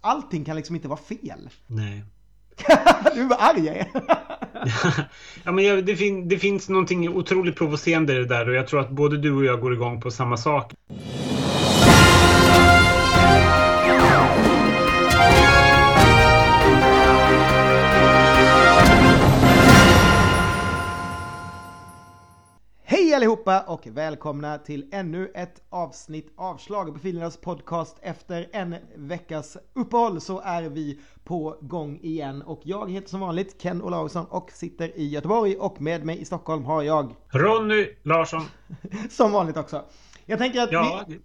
allting kan liksom inte vara fel. Nej. du var arg jag är. ja, men jag, det, fin det finns någonting otroligt provocerande i det där och jag tror att både du och jag går igång på samma sak. Allihopa och välkomna till ännu ett avsnitt av Schlagerprofilernas podcast. Efter en veckas uppehåll så är vi på gång igen och jag heter som vanligt Ken Olausson och sitter i Göteborg och med mig i Stockholm har jag Ronny Larsson. som vanligt också. Jag tänker att ja. vi...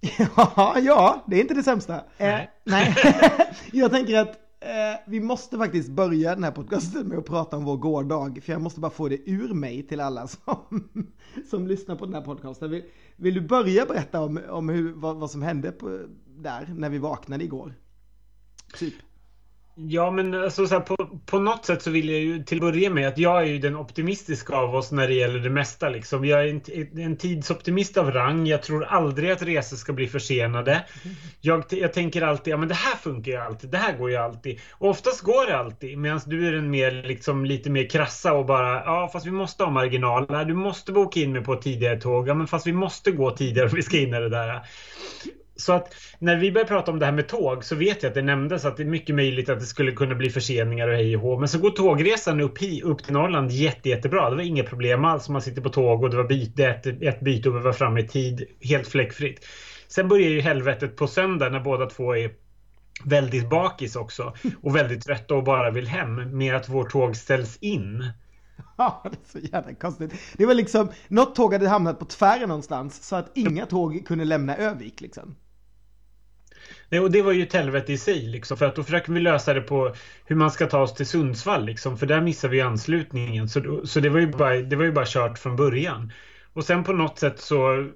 ja, ja, det är inte det sämsta. Nej. Eh, nej. jag tänker att Eh, vi måste faktiskt börja den här podcasten med att prata om vår gårdag, för jag måste bara få det ur mig till alla som, som lyssnar på den här podcasten. Vill, vill du börja berätta om, om hur, vad, vad som hände på, där när vi vaknade igår? Typ. Ja, men alltså, så här, på, på något sätt så vill jag ju till att börja med att jag är ju den optimistiska av oss när det gäller det mesta. Liksom. Jag är en, en tidsoptimist av rang. Jag tror aldrig att resor ska bli försenade. Jag, jag tänker alltid, ja men det här funkar ju alltid. Det här går ju alltid. Och oftast går det alltid. Medan du är den mer, liksom, lite mer krassa och bara, ja fast vi måste ha marginaler. Du måste boka in mig på ett tidigare tåg. Ja men fast vi måste gå tidigare om vi ska in i det där. Så att när vi började prata om det här med tåg så vet jag att det nämndes att det är mycket möjligt att det skulle kunna bli förseningar och hej och hå. Men så går tågresan upp, upp till Norrland jätte, jättebra. Det var inga problem alls. Man sitter på tåg och det var byte, ett, ett byte och vi var framme i tid. Helt fläckfritt. Sen börjar ju helvetet på söndag när båda två är väldigt bakis också och väldigt trötta och bara vill hem med att vårt tåg ställs in. Ja, det är så jävla konstigt. Det var liksom, något tåg hade hamnat på tvären någonstans så att inga tåg kunde lämna Övik liksom. Nej, och det var ju ett helvete i sig liksom, för att då försöker vi lösa det på hur man ska ta oss till Sundsvall liksom, för där missar vi anslutningen. Så, så det, var ju bara, det var ju bara kört från början. Och sen på något sätt så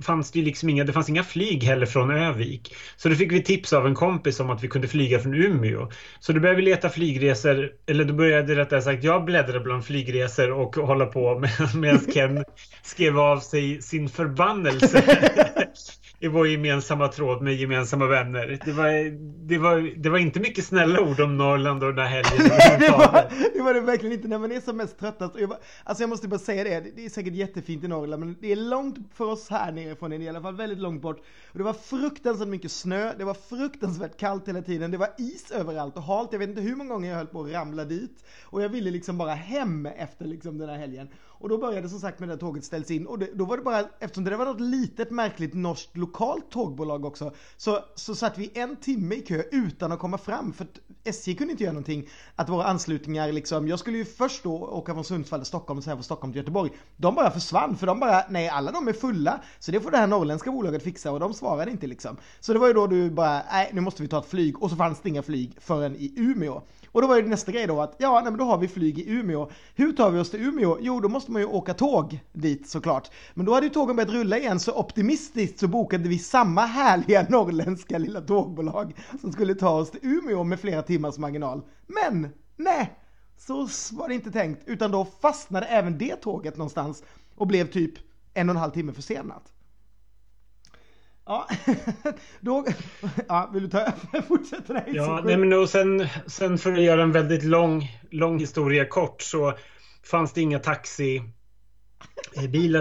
fanns det liksom inga, det fanns inga flyg heller från Övik. Så då fick vi tips av en kompis om att vi kunde flyga från Umeå. Så då började vi leta flygresor, eller då började rättare sagt jag bläddra bland flygresor och hålla på medan Ken skrev av sig sin förbannelse i vår gemensamma tråd med gemensamma vänner. Det var, det var, det var inte mycket snälla ord om Norrland och den här helgen. det, var, det var det verkligen inte när man är som mest tröttast. Jag bara, alltså jag måste bara säga det, det är säkert jättefint i Norrland men det är långt för oss här nerifrån, i alla fall väldigt långt bort. Och det var fruktansvärt mycket snö, det var fruktansvärt kallt hela tiden, det var is överallt och halt. Jag vet inte hur många gånger jag höll på att ramla dit. Och jag ville liksom bara hem efter liksom den här helgen. Och då började som sagt med det tåget ställs in och det, då var det bara, eftersom det var något litet märkligt norskt lokalt tågbolag också, så, så satt vi en timme i kö utan att komma fram för att SJ kunde inte göra någonting. Att våra anslutningar liksom, jag skulle ju först då åka från Sundsvall till Stockholm och sen från Stockholm till Göteborg. De bara försvann för de bara, nej alla de är fulla, så det får det här norrländska bolaget fixa och de svarade inte liksom. Så det var ju då du bara, nej nu måste vi ta ett flyg och så fanns det inga flyg förrän i Umeå. Och då var ju nästa grej då att, ja nej, men då har vi flyg i Umeå. Hur tar vi oss till Umeå? Jo, då måste man ju åka tåg dit såklart. Men då hade ju tågen börjat rulla igen, så optimistiskt så bokade vi samma härliga norrländska lilla tågbolag som skulle ta oss till Umeå med flera timmars marginal. Men, nej, så var det inte tänkt, utan då fastnade även det tåget någonstans och blev typ en och en halv timme försenat. Ja, då, ja, vill du ta över? Fortsätter det Ja, nej, men och sen, sen för att göra en väldigt lång, lång historia kort så fanns det inga taxibilar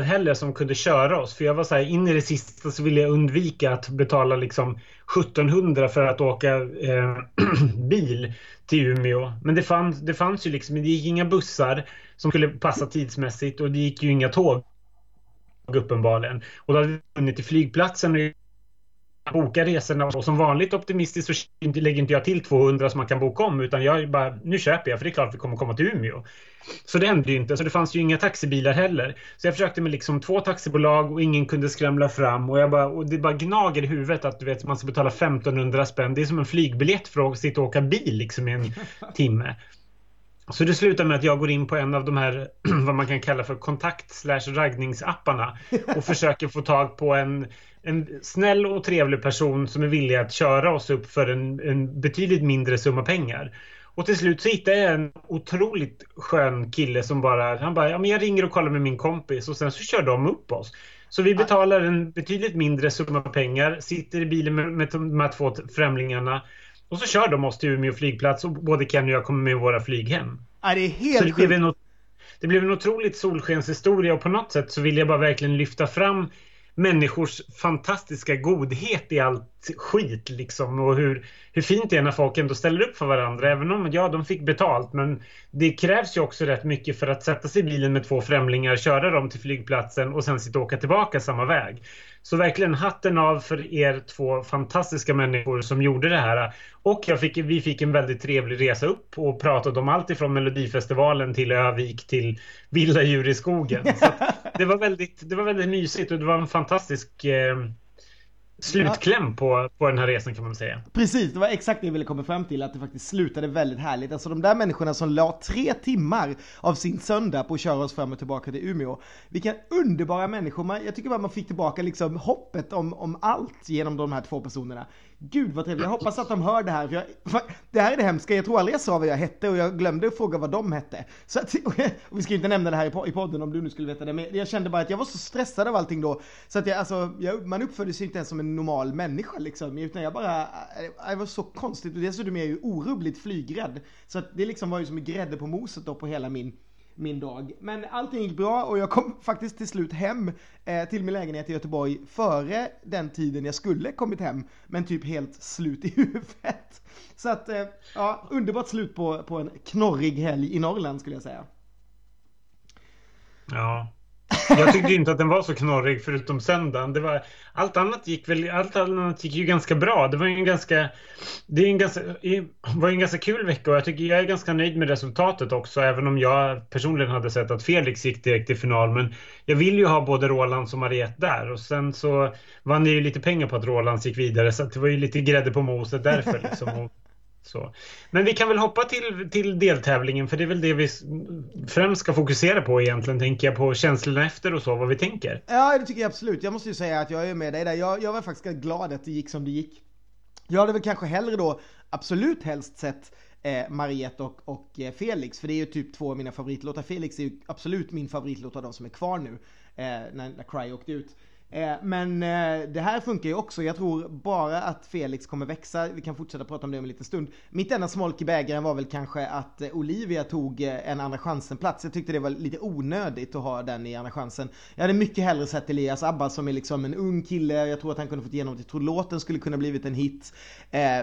heller som kunde köra oss. För jag var så här, in i det sista så ville jag undvika att betala liksom 1700 för att åka eh, bil till Umeå. Men det fanns, det fanns ju liksom, det gick inga bussar som skulle passa tidsmässigt och det gick ju inga tåg uppenbarligen. Och då hade vi hunnit till flygplatsen och boka resorna och som vanligt optimistiskt så lägger inte jag till 200 som man kan boka om utan jag bara nu köper jag för det är klart att vi kommer komma till Umeå. Så det hände ju inte så det fanns ju inga taxibilar heller. Så jag försökte med liksom två taxibolag och ingen kunde skramla fram och jag bara och det bara gnager i huvudet att du vet man ska betala 1500 spänn. Det är som en flygbiljett för att sitta och åka bil liksom i en timme. Så det slutar med att jag går in på en av de här vad man kan kalla för kontakt slash raggningsapparna och försöker få tag på en, en snäll och trevlig person som är villig att köra oss upp för en, en betydligt mindre summa pengar. Och till slut så hittar jag en otroligt skön kille som bara, han bara, ja men jag ringer och kollar med min kompis och sen så kör de upp oss. Så vi betalar en betydligt mindre summa pengar, sitter i bilen med, med de här två främlingarna Och så kör de oss till Umeå flygplats och både Kenny och jag kommer med våra flyg hem. Ja, det är helt så det blev, en, det blev en otroligt solskenshistoria och på något sätt så vill jag bara verkligen lyfta fram människors fantastiska godhet i allt skit liksom och hur, hur fint det är när folk ändå ställer upp för varandra även om ja, de fick betalt men det krävs ju också rätt mycket för att sätta sig i bilen med två främlingar, köra dem till flygplatsen och sen sitta och åka tillbaka samma väg. Så verkligen hatten av för er två fantastiska människor som gjorde det här. Och jag fick, vi fick en väldigt trevlig resa upp och pratade om allt ifrån Melodifestivalen till Övik till vilda djur i skogen. Så det, var väldigt, det var väldigt mysigt och det var en fantastisk eh, slutkläm på, på den här resan kan man säga. Precis, det var exakt det jag ville komma fram till, att det faktiskt slutade väldigt härligt. Alltså de där människorna som la tre timmar av sin söndag på att köra oss fram och tillbaka till Umeå. Vilka underbara människor, jag tycker bara man fick tillbaka liksom hoppet om, om allt genom de här två personerna. Gud vad trevligt, jag hoppas att de hör det här. För jag, det här är det hemska, jag tror aldrig jag sa vad jag hette och jag glömde att fråga vad de hette. Så att, och vi ska ju inte nämna det här i podden om du nu skulle veta det, men jag kände bara att jag var så stressad av allting då. Så att jag, alltså, jag, man uppförde sig inte ens som en normal människa liksom, utan jag bara, eh, det var så konstigt och dessutom är jag ju orubbligt flygrädd. Så att det liksom var ju som grädde på moset då på hela min min dag. Men allting gick bra och jag kom faktiskt till slut hem eh, till min lägenhet i Göteborg före den tiden jag skulle kommit hem. Men typ helt slut i huvudet. Så att, eh, ja, underbart slut på, på en knorrig helg i Norrland skulle jag säga. Ja, jag tyckte inte att den var så knorrig förutom söndagen. Det var, allt annat gick väl, allt annat gick ju ganska bra. Det var en ganska, det är en ganska, var en ganska kul vecka och jag tycker jag är ganska nöjd med resultatet också. Även om jag personligen hade sett att Felix gick direkt till final. Men jag vill ju ha både Roland och Mariette där och sen så vann det ju lite pengar på att Roland gick vidare så det var ju lite grädde på moset därför liksom. Så. Men vi kan väl hoppa till, till deltävlingen för det är väl det vi främst ska fokusera på egentligen, tänker jag, på känslorna efter och så, vad vi tänker. Ja, det tycker jag absolut. Jag måste ju säga att jag är med dig där. Jag, jag var faktiskt glad att det gick som det gick. Jag hade väl kanske hellre då absolut helst sett eh, Mariette och, och eh, Felix, för det är ju typ två av mina favoritlåtar. Felix är ju absolut min favoritlåt av de som är kvar nu, eh, när, när Cry åkte ut. Eh, men eh, det här funkar ju också. Jag tror bara att Felix kommer växa. Vi kan fortsätta prata om det om en liten stund. Mitt enda smolk i bägaren var väl kanske att eh, Olivia tog en andra chansen-plats. Jag tyckte det var lite onödigt att ha den i andra chansen. Jag hade mycket hellre sett Elias Abba som är liksom en ung kille. Jag tror att han kunde fått igenom det. Jag tror låten skulle kunna blivit en hit.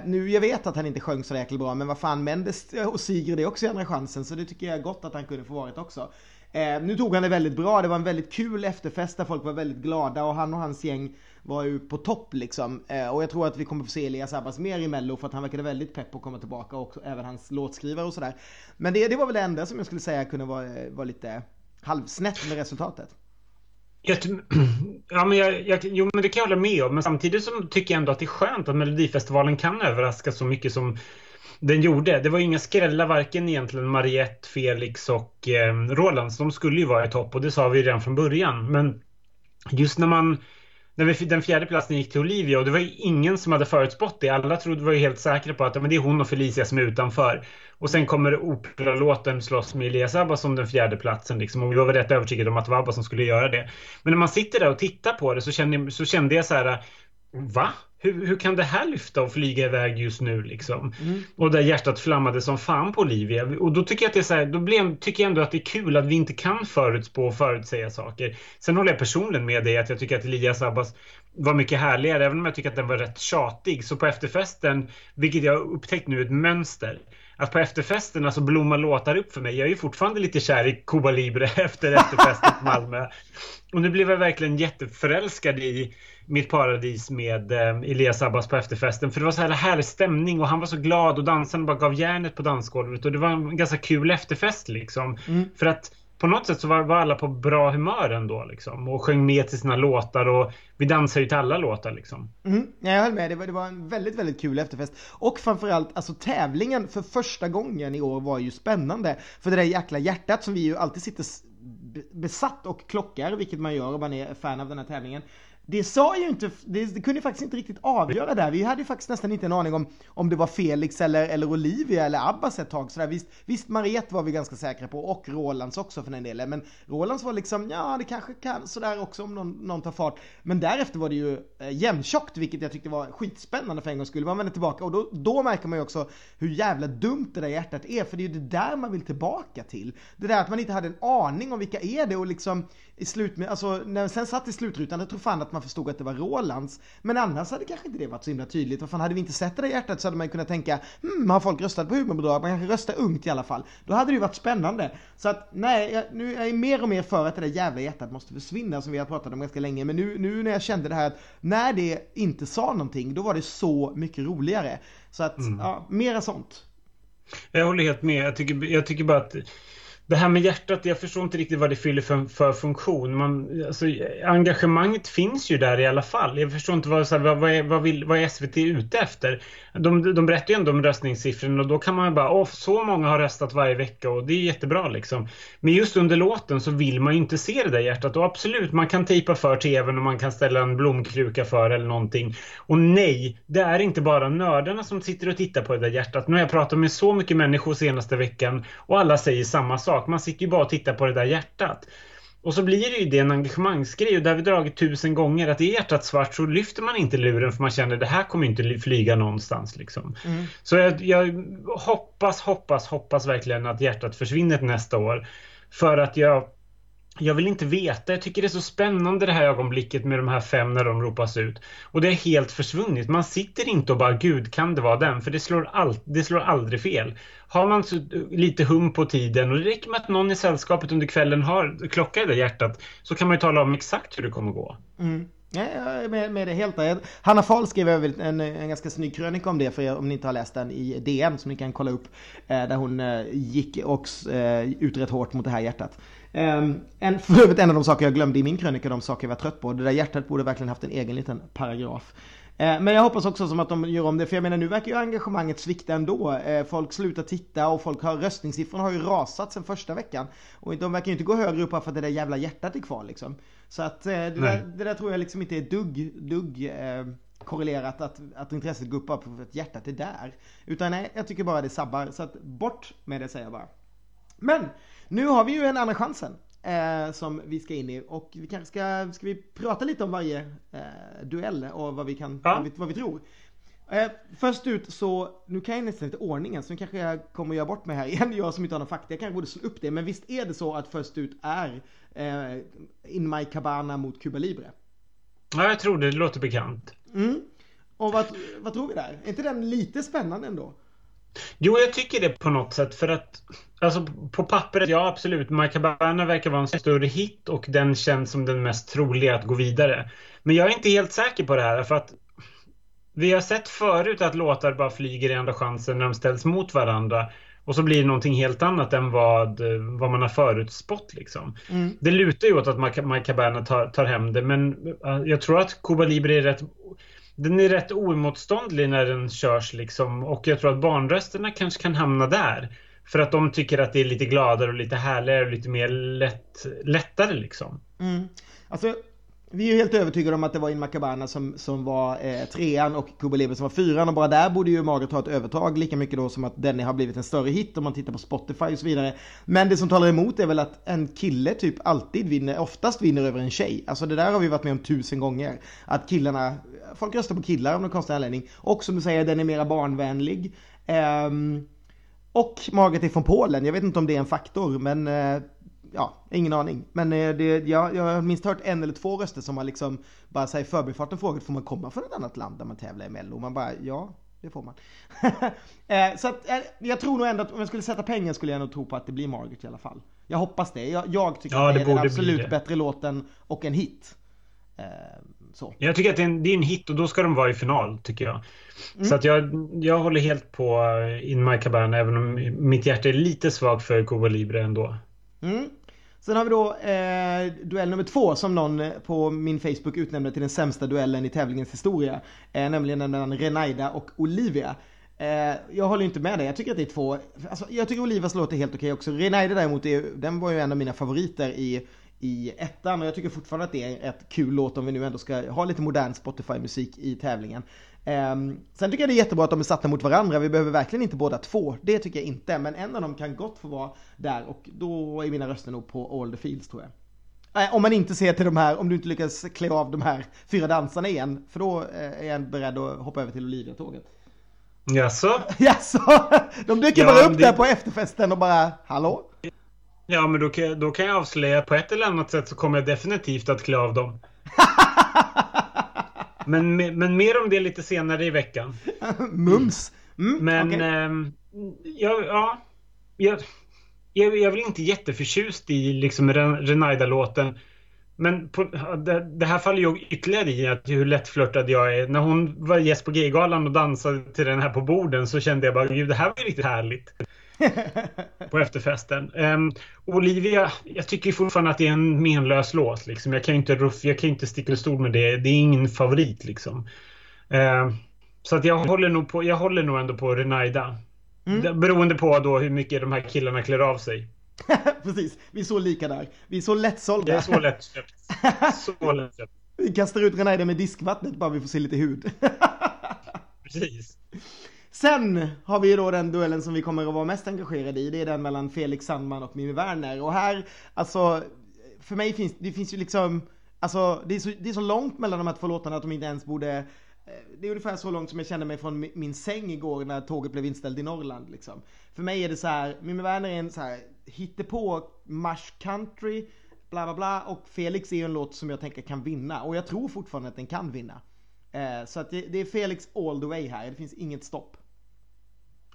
Nu, jag vet att han inte sjöng så jäkla bra, men vad fan, Mendes och Sigrid är också i andra chansen. Så det tycker jag är gott att han kunde få varit också. Eh, nu tog han det väldigt bra, det var en väldigt kul efterfest där folk var väldigt glada och han och hans gäng var ju på topp liksom. Eh, och jag tror att vi kommer få se Elias Abbas mer i mello för att han verkade väldigt pepp på att komma tillbaka och även hans låtskrivare och sådär. Men det, det var väl det enda som jag skulle säga kunde vara, eh, vara lite halvsnett med resultatet. Ja, men jag, jag, jo, men det kan jag hålla med om. Men samtidigt så tycker jag ändå att det är skönt att Melodifestivalen kan överraska så mycket som den gjorde. Det var inga skrällar varken egentligen Mariette, Felix och eh, Roland. De skulle ju vara i topp och det sa vi redan från början. Men just när man när vi, den fjärde platsen gick till Olivia och det var ju ingen som hade förutspått det. Alla trodde var ju helt säkra på att men det är hon och Felicia som är utanför. Och sen kommer operalåten slåss med Elias Abba som den fjärde platsen liksom. Och vi var väl rätt övertygade om att det var Abba som skulle göra det. Men när man sitter där och tittar på det så kände, så kände jag så här Va? Hur, hur kan det här lyfta och flyga iväg just nu liksom? Mm. Och där hjärtat flammade som fan på Olivia. Och då tycker jag att det är så här, då blev, tycker jag ändå att det är kul att vi inte kan förutspå och förutsäga saker. Sen håller jag personligen med dig att jag tycker att Elias Abbas var mycket härligare, även om jag tycker att den var rätt tjatig. Så på efterfesten, vilket jag upptäckt nu, ett mönster att på efterfesterna så blommar låtar upp för mig. Jag är ju fortfarande lite kär i Cuba Libre efter efterfesten på Malmö. Och nu blev jag verkligen jätteförälskad i Mitt paradis med eh, Elias Abbas på efterfesten. För det var så här härlig stämning och han var så glad och dansaren bara gav järnet på dansgolvet. Och det var en ganska kul efterfest liksom. Mm. För att på något sätt så var, var, alla på bra humör ändå liksom. Och sjöng med till sina låtar och vi dansade ju till alla låtar liksom. Mm, jag höll med, det var, det var en väldigt, väldigt kul efterfest. Och framförallt, alltså tävlingen för första gången i år var ju spännande. För det där jäkla hjärtat som vi ju alltid sitter besatt och klockar, vilket man gör om man är fan av den här tävlingen det sa ju inte, det, det kunde ju faktiskt inte riktigt avgöra där. Vi hade ju faktiskt nästan inte en aning om om det var Felix eller, eller Olivia eller Abbas ett tag sådär. Visst, visst Mariette var vi ganska säkra på och Rolands också för den delen. Men Rolands var liksom, ja det kanske kan sådär också om någon, någon tar fart. Men därefter var det ju eh, jämntjockt vilket jag tyckte var skitspännande för en gångs skull. Man vänder tillbaka och då, då märker man ju också hur jävla dumt det där hjärtat är. För det är ju det där man vill tillbaka till. Det där att man inte hade en aning om vilka är det och liksom i slut alltså när sen satt i slutrutan, jag tror fan att man förstod att det var Rolands. Men annars hade kanske inte det varit så himla tydligt. Vad fan, hade vi inte sett det där hjärtat så hade man kunnat tänka, hmm, har folk röstat på humorbidrag? Man kanske röstar ungt i alla fall. Då hade det ju varit spännande. Så att nej, jag, nu är jag mer och mer för att det där jävla hjärtat måste försvinna som vi har pratat om ganska länge. Men nu, nu när jag kände det här att när det inte sa någonting, då var det så mycket roligare. Så att, mm. ja, mera sånt. Jag håller helt med. Jag tycker, jag tycker bara att det här med hjärtat, jag förstår inte riktigt vad det fyller för, för funktion. Man, alltså, engagemanget finns ju där i alla fall. Jag förstår inte vad, så här, vad, vad, är, vad, vill, vad är SVT ute efter? De, de berättar ju ändå om röstningssiffrorna och då kan man bara, åh, så många har röstat varje vecka och det är jättebra liksom. Men just under låten så vill man ju inte se det där hjärtat och absolut, man kan tejpa för tvn och man kan ställa en blomkruka för eller någonting. Och nej, det är inte bara nördarna som sitter och tittar på det där hjärtat. Nu har jag pratat med så mycket människor senaste veckan och alla säger samma sak sak. Man sitter ju bara och tittar på det där hjärtat. Och så blir det ju det en engagemangsgrej och där vi dragit tusen gånger att är hjärtat svart så lyfter man inte luren för man känner det här kommer inte flyga någonstans liksom. Mm. Så jag, jag, hoppas, hoppas, hoppas verkligen att hjärtat försvinner nästa år. För att jag jag vill inte veta. Jag tycker det är så spännande det här ögonblicket med de här fem när de ropas ut. Och det är helt försvunnit. Man sitter inte och bara gud kan det vara den? För det slår, all, det slår aldrig fel. Har man så, lite hum på tiden och det räcker med att någon i sällskapet under kvällen har klocka i det hjärtat så kan man ju tala om exakt hur det kommer gå. Mm. Ja, jag är med, med det helt där. Hanna Fahl skrev en, en, en ganska snygg krönika om det för er om ni inte har läst den i DN som ni kan kolla upp. Eh, där hon eh, gick och eh, ut rätt hårt mot det här hjärtat. Um, en, för övrigt en av de saker jag glömde i min krönika, de saker jag var trött på. Det där hjärtat borde verkligen haft en egen liten paragraf. Uh, men jag hoppas också som att de gör om det, för jag menar nu verkar ju engagemanget svikta ändå. Uh, folk slutar titta och folk har, röstningssiffrorna har ju rasat sen första veckan. Och de verkar ju inte gå högre upp för att det där jävla hjärtat är kvar liksom. Så att uh, det, där, det, där, tror jag liksom inte är dugg, dugg korrelerat att, att intresset går upp för att hjärtat är där. Utan nej, jag tycker bara det sabbar. Så att bort med det säger jag bara. Men nu har vi ju en andra chansen eh, som vi ska in i och vi kanske ska, ska vi prata lite om varje eh, duell och vad vi kan, ja. vad, vi, vad vi tror. Eh, först ut så, nu kan jag nästan inte ordningen så nu kanske jag kommer göra bort mig här igen, jag som inte har någon fakta. Jag kanske borde slå upp det, men visst är det så att först ut är eh, In My Cabana mot Cuba Libre? Ja, jag tror det, det låter bekant. Mm. Och vad, vad tror vi där? Är inte den lite spännande ändå? Jo, jag tycker det på något sätt för att Alltså på pappret, ja absolut. Macabana verkar vara en större hit och den känns som den mest troliga att gå vidare. Men jag är inte helt säker på det här för att vi har sett förut att låtar bara flyger i andra chansen när de ställs mot varandra. Och så blir det någonting helt annat än vad, vad man har förutspått. Liksom. Mm. Det lutar ju åt att Macabana tar, tar hem det men jag tror att Cuba Libre är rätt den är rätt oemotståndlig när den körs liksom och jag tror att barnrösterna kanske kan hamna där. För att de tycker att det är lite gladare och lite härligare och lite mer lätt, lättare liksom. Mm. Alltså, vi är ju helt övertygade om att det var In Macabana som, som var eh, trean och Cuba som var fyran och bara där borde ju Margaret ha ett övertag lika mycket då som att Denny har blivit en större hit om man tittar på Spotify och så vidare. Men det som talar emot är väl att en kille typ alltid vinner, oftast vinner över en tjej. Alltså det där har vi varit med om tusen gånger. Att killarna, folk röstar på killar av någon konstig anledning. Och som du säger, den är mera barnvänlig. Eh, och Margaret är från Polen. Jag vet inte om det är en faktor, men eh, ja, ingen aning. Men eh, det, jag, jag har minst hört en eller två röster som har liksom bara säger förbifarten frågat, får man komma från ett annat land där man tävlar i Mello? Man bara, ja, det får man. Eh, så att, jag tror nog ändå att om jag skulle sätta pengar skulle jag nog tro på att det blir Margaret i alla fall. Jag hoppas det. Jag, jag tycker ja, att det, är den absolut bättre låten och en hit. Så. Jag tycker att det är, en, det är en hit och då ska de vara i final, tycker jag. Mm. Så att jag, jag håller helt på eh, In My Cabana, även om mitt hjärta är lite svagt för Cuba Libre ändå. Mm. Sen har vi då eh, duell nummer två som någon eh, på min Facebook utnämnde till den sämsta duellen i tävlingens historia. Eh, nämligen den mellan Renaida och Olivia. Eh, jag håller inte med dig, jag tycker att det är två, alltså, jag tycker Olivias låt är helt okej också. Renaida däremot, är, den var ju en av mina favoriter i i ettan och jag tycker fortfarande att det är ett kul låt om vi nu ändå ska ha lite modern Spotify-musik i tävlingen. Um, sen tycker jag det är jättebra att de är satta mot varandra, vi behöver verkligen inte båda två, det tycker jag inte, men en av dem kan gott få vara där och då är mina röster nog på All the Fields tror jag. Äh, om man inte ser till de här, om du inte lyckas klä av de här fyra dansarna igen, för då eh, är jag beredd att hoppa över till Olivia-tåget. Jaså? Jaså? De dyker ja, bara upp det... där på efterfesten och bara, hallå? Ja, men då kan, då kan jag avslöja på ett eller annat sätt så kommer jag definitivt att klä av dem. men, men mer om det lite senare i veckan. Mums! Mm, men, okay. ähm, ja, ja jag, jag, jag är väl inte jätteförtjust i liksom Renaida-låten. Men på, det, det, här faller ju ytterligare i att hur lättflörtad jag är. När hon var gäst på Gaygalan och dansade till den här på borden så kände jag bara, gud det här var ju riktigt härligt. på efterfesten. Um, Olivia, jag tycker fortfarande att det är en menlös låt. Liksom. Jag kan ju inte jag kan inte sticka under stol med det. Det är ingen favorit liksom. Uh, så att jag håller nog på, jag håller nog ändå på Renaida. Mm. Beroende på då hur mycket de här killarna klär av sig. Precis, vi är så lika där. Vi är så lättsålda. Det är så lättköpt. Så lättköpt. Vi kastar ut Renaida med diskvattnet bara vi får se lite hud. Precis. Sen har vi ju då den duellen som vi kommer att vara mest engagerade i. Det är den mellan Felix Sandman och Mimmi Werner. Och här, alltså, för mig finns det finns ju liksom, alltså det är, så, det är så långt mellan de här två låtarna att de inte ens borde eh, det är ungefär så långt som jag kände mig från min säng igår när tåget blev inställt i Norrland liksom. För mig är det så här, Mimmi Werner är en så här hittepå marsch country, bla bla bla och Felix är ju en låt som jag tänker kan vinna och jag tror fortfarande att den kan vinna. Eh, så att det, det är Felix all the way här, det finns inget stopp.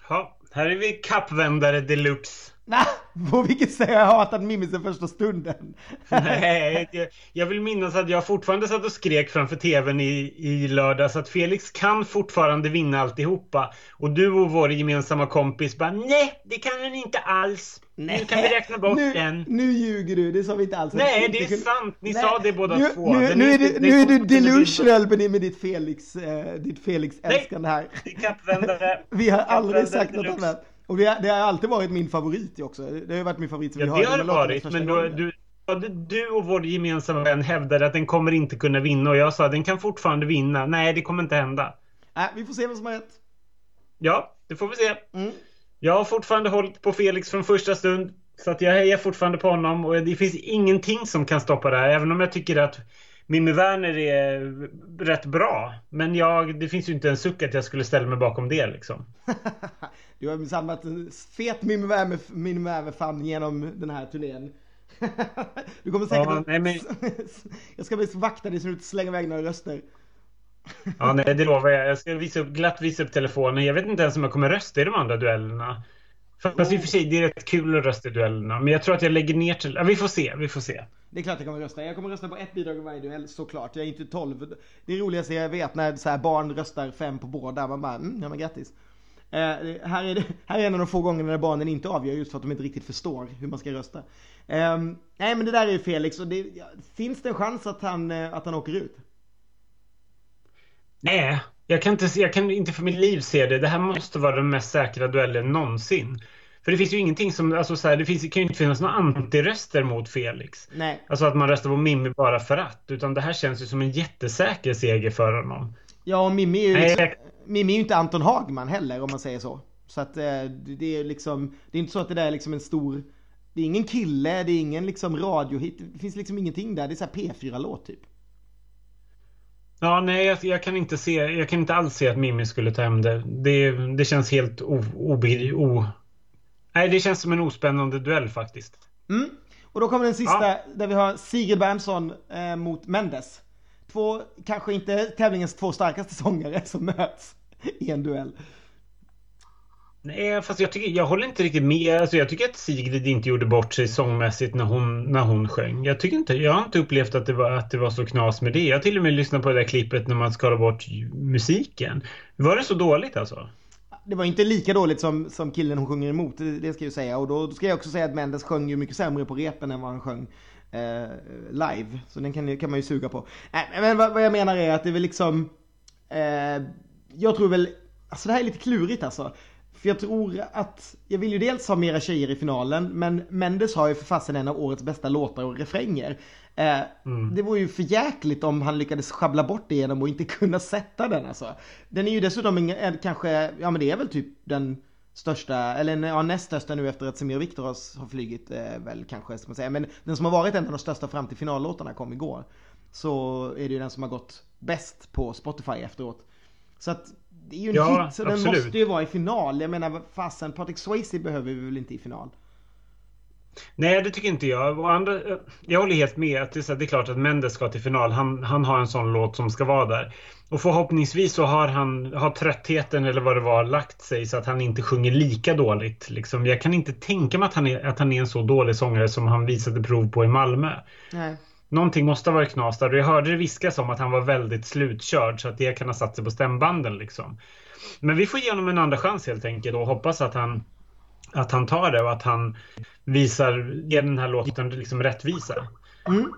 Ja, här är vi kappvändare deluxe. Nej, på vilket sätt har jag hatat Mimmi sen första stunden? Nej, jag, jag, vill minnas att jag fortfarande satt och skrek framför tvn i, i lördags att Felix kan fortfarande vinna alltihopa. Och du och vår gemensamma kompis bara nej, det kan han inte alls. Nej. Nu kan vi räkna bort nu, den. Nu ljuger du, det sa vi inte alls. Nej, det är sant. Ni Nej. sa det båda nu, två. Nu, nu, är, det, nu är du delusional med, med ditt Felix, eh, ditt Felix älskande här. Nej, kappvändare. vi har aldrig sagt något annat. Och det, det, har alltid varit min favorit också. Det har varit min favorit som ja, vi har. det har det varit, men då, du, du och vår gemensamma vän hävdade att den kommer inte kunna vinna och jag sa att den kan fortfarande vinna. Nej, det kommer inte hända. Nej, vi får se vem som har rätt. Ja, det får vi se. Mm. Jag har fortfarande hållit på Felix från första stund. Så att jag hejar fortfarande på honom och det finns ingenting som kan stoppa det här. Även om jag tycker att Mimmi Werner är rätt bra. Men jag, det finns ju inte en suck att jag skulle ställa mig bakom det liksom. du har samlat en fet Mimmi Werner-fan genom den här turnén. du kommer säkert ja, nej, men... Jag ska vakta dig så du inte slänger iväg några röster. ja, nej, det lovar jag. Jag ska visa upp, glatt visa upp telefonen. Jag vet inte ens om jag kommer rösta i de andra duellerna. Fast i och för sig, det är rätt kul att rösta i duellerna. Men jag tror att jag lägger ner till... Ja, vi får se, vi får se. Det är klart jag kommer rösta. Jag kommer rösta på ett bidrag i varje duell såklart. Jag är inte 12. Det roligaste jag vet när så här barn röstar fem på båda. Man bara, mm, ja men grattis. Eh, här, är det, här är en av de få gångerna när barnen inte avgör just för att de inte riktigt förstår hur man ska rösta. Eh, nej men det där är ju Felix och det, ja, finns det en chans att han, eh, att han åker ut? Nej, jag kan, inte, jag kan inte för mitt liv se det. Det här måste vara den mest säkra duellen någonsin. För det finns ju ingenting som, alltså så här, det, finns, det kan ju inte finnas några antiröster mot Felix. Nej. Alltså att man röstar på Mimmi bara för att. Utan det här känns ju som en jättesäker seger för honom. Ja, och Mimmi är ju, liksom, Mimmi är ju inte Anton Hagman heller om man säger så. Så att eh, det är liksom, det är inte så att det där är liksom en stor, det är ingen kille, det är ingen liksom radiohit, det finns liksom ingenting där, det är så P4-låt typ. Ja, nej, jag, jag, kan inte se, jag kan inte alls se att Mimmi skulle ta hem det. Det, det känns helt o, o, Nej, det känns som en ospännande duell faktiskt. Mm. Och då kommer den sista ja. där vi har Sigrid Bernson eh, mot Mendes. Två, kanske inte tävlingens två starkaste sångare som möts i en duell. Nej, fast jag, tycker, jag håller inte riktigt med. Alltså, jag tycker att Sigrid inte gjorde bort sig sångmässigt när hon, när hon sjöng. Jag, tycker inte, jag har inte upplevt att det, var, att det var så knas med det. Jag har till och med lyssnat på det där klippet när man skalar bort musiken. Var det så dåligt alltså? Det var inte lika dåligt som, som killen hon sjunger emot, det, det ska jag ju säga. Och då ska jag också säga att Mendes sjöng ju mycket sämre på repen än vad han sjöng eh, live. Så den kan, kan man ju suga på. Äh, men vad, vad jag menar är att det är väl liksom... Eh, jag tror väl... Alltså det här är lite klurigt alltså. För jag tror att, jag vill ju dels ha mera tjejer i finalen, men Mendes har ju för fasen en av årets bästa låtar och refränger. Eh, mm. Det vore ju för jäkligt om han lyckades schabbla bort det genom att inte kunna sätta den alltså. Den är ju dessutom en, kanske, ja men det är väl typ den största, eller ja, näst största nu efter att Semir och Viktor har flygit eh, väl kanske, ska man säga. Men den som har varit en av de största fram till finallåtarna kom igår. Så är det ju den som har gått bäst på Spotify efteråt. Så att det är ju en ja, hit, så absolut. den måste ju vara i final. Jag menar, fasen, Patrick Swayze behöver vi väl inte i final? Nej, det tycker inte jag. Och andra, jag håller helt med. Att det, är, det är klart att Mendes ska till final. Han, han har en sån låt som ska vara där. Och förhoppningsvis så har han har tröttheten eller vad det var lagt sig så att han inte sjunger lika dåligt. Liksom. Jag kan inte tänka mig att han, är, att han är en så dålig sångare som han visade prov på i Malmö. Nej. Någonting måste ha varit knas där. Jag hörde det viskas om att han var väldigt slutkörd så att det kan ha satt sig på stämbanden. Liksom. Men vi får ge honom en andra chans helt enkelt och hoppas att han, att han tar det och att han visar, ger den här låten liksom rättvisa. Mm.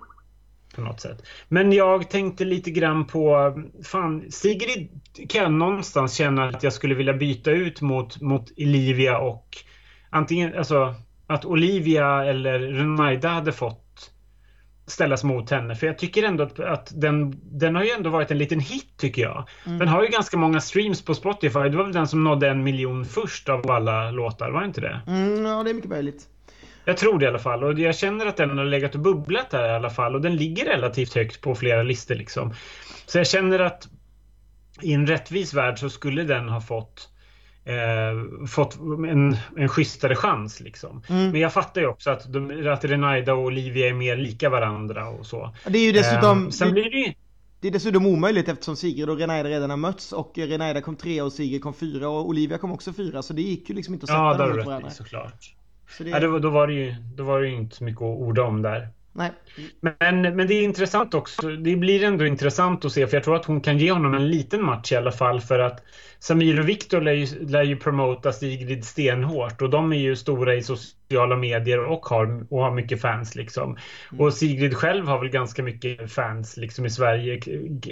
På något sätt. Men jag tänkte lite grann på, fan, Sigrid kan jag någonstans känna att jag skulle vilja byta ut mot, mot Olivia och antingen, alltså att Olivia eller Renaida hade fått ställas mot henne. För jag tycker ändå att, att den, den har ju ändå varit en liten hit tycker jag. Mm. Den har ju ganska många streams på Spotify. Det var väl den som nådde en miljon först av alla låtar, var det inte det? Mm, ja, det är mycket möjligt. Jag tror det i alla fall och jag känner att den har legat och bubblat där i alla fall och den ligger relativt högt på flera listor liksom. Så jag känner att i en rättvis värld så skulle den ha fått eh, fått en, en schysstare chans. Liksom. Mm. Men jag fattar ju också att, de, att Renaida och Olivia är mer lika varandra och så. Det är ju dessutom... Eh, sen blir det ju... Det är dessutom omöjligt eftersom Sigrid och Renaida redan har mötts och Renaida kom tre och Sigrid kom fyra och Olivia kom också fyra så det gick ju liksom inte att sätta ja, dem mot varandra. Ja, såklart. Så det... Ja, det var, då, var det ju, då var det ju inte så mycket att orda om där. Nej. Men, men det är intressant också. Det blir ändå intressant att se för jag tror att hon kan ge honom en liten match i alla fall för att Samir och Viktor lär ju, lär ju promota Sigrid stenhårt och de är ju stora i sociala medier och har, och har mycket fans liksom. Mm. Och Sigrid själv har väl ganska mycket fans liksom i Sverige.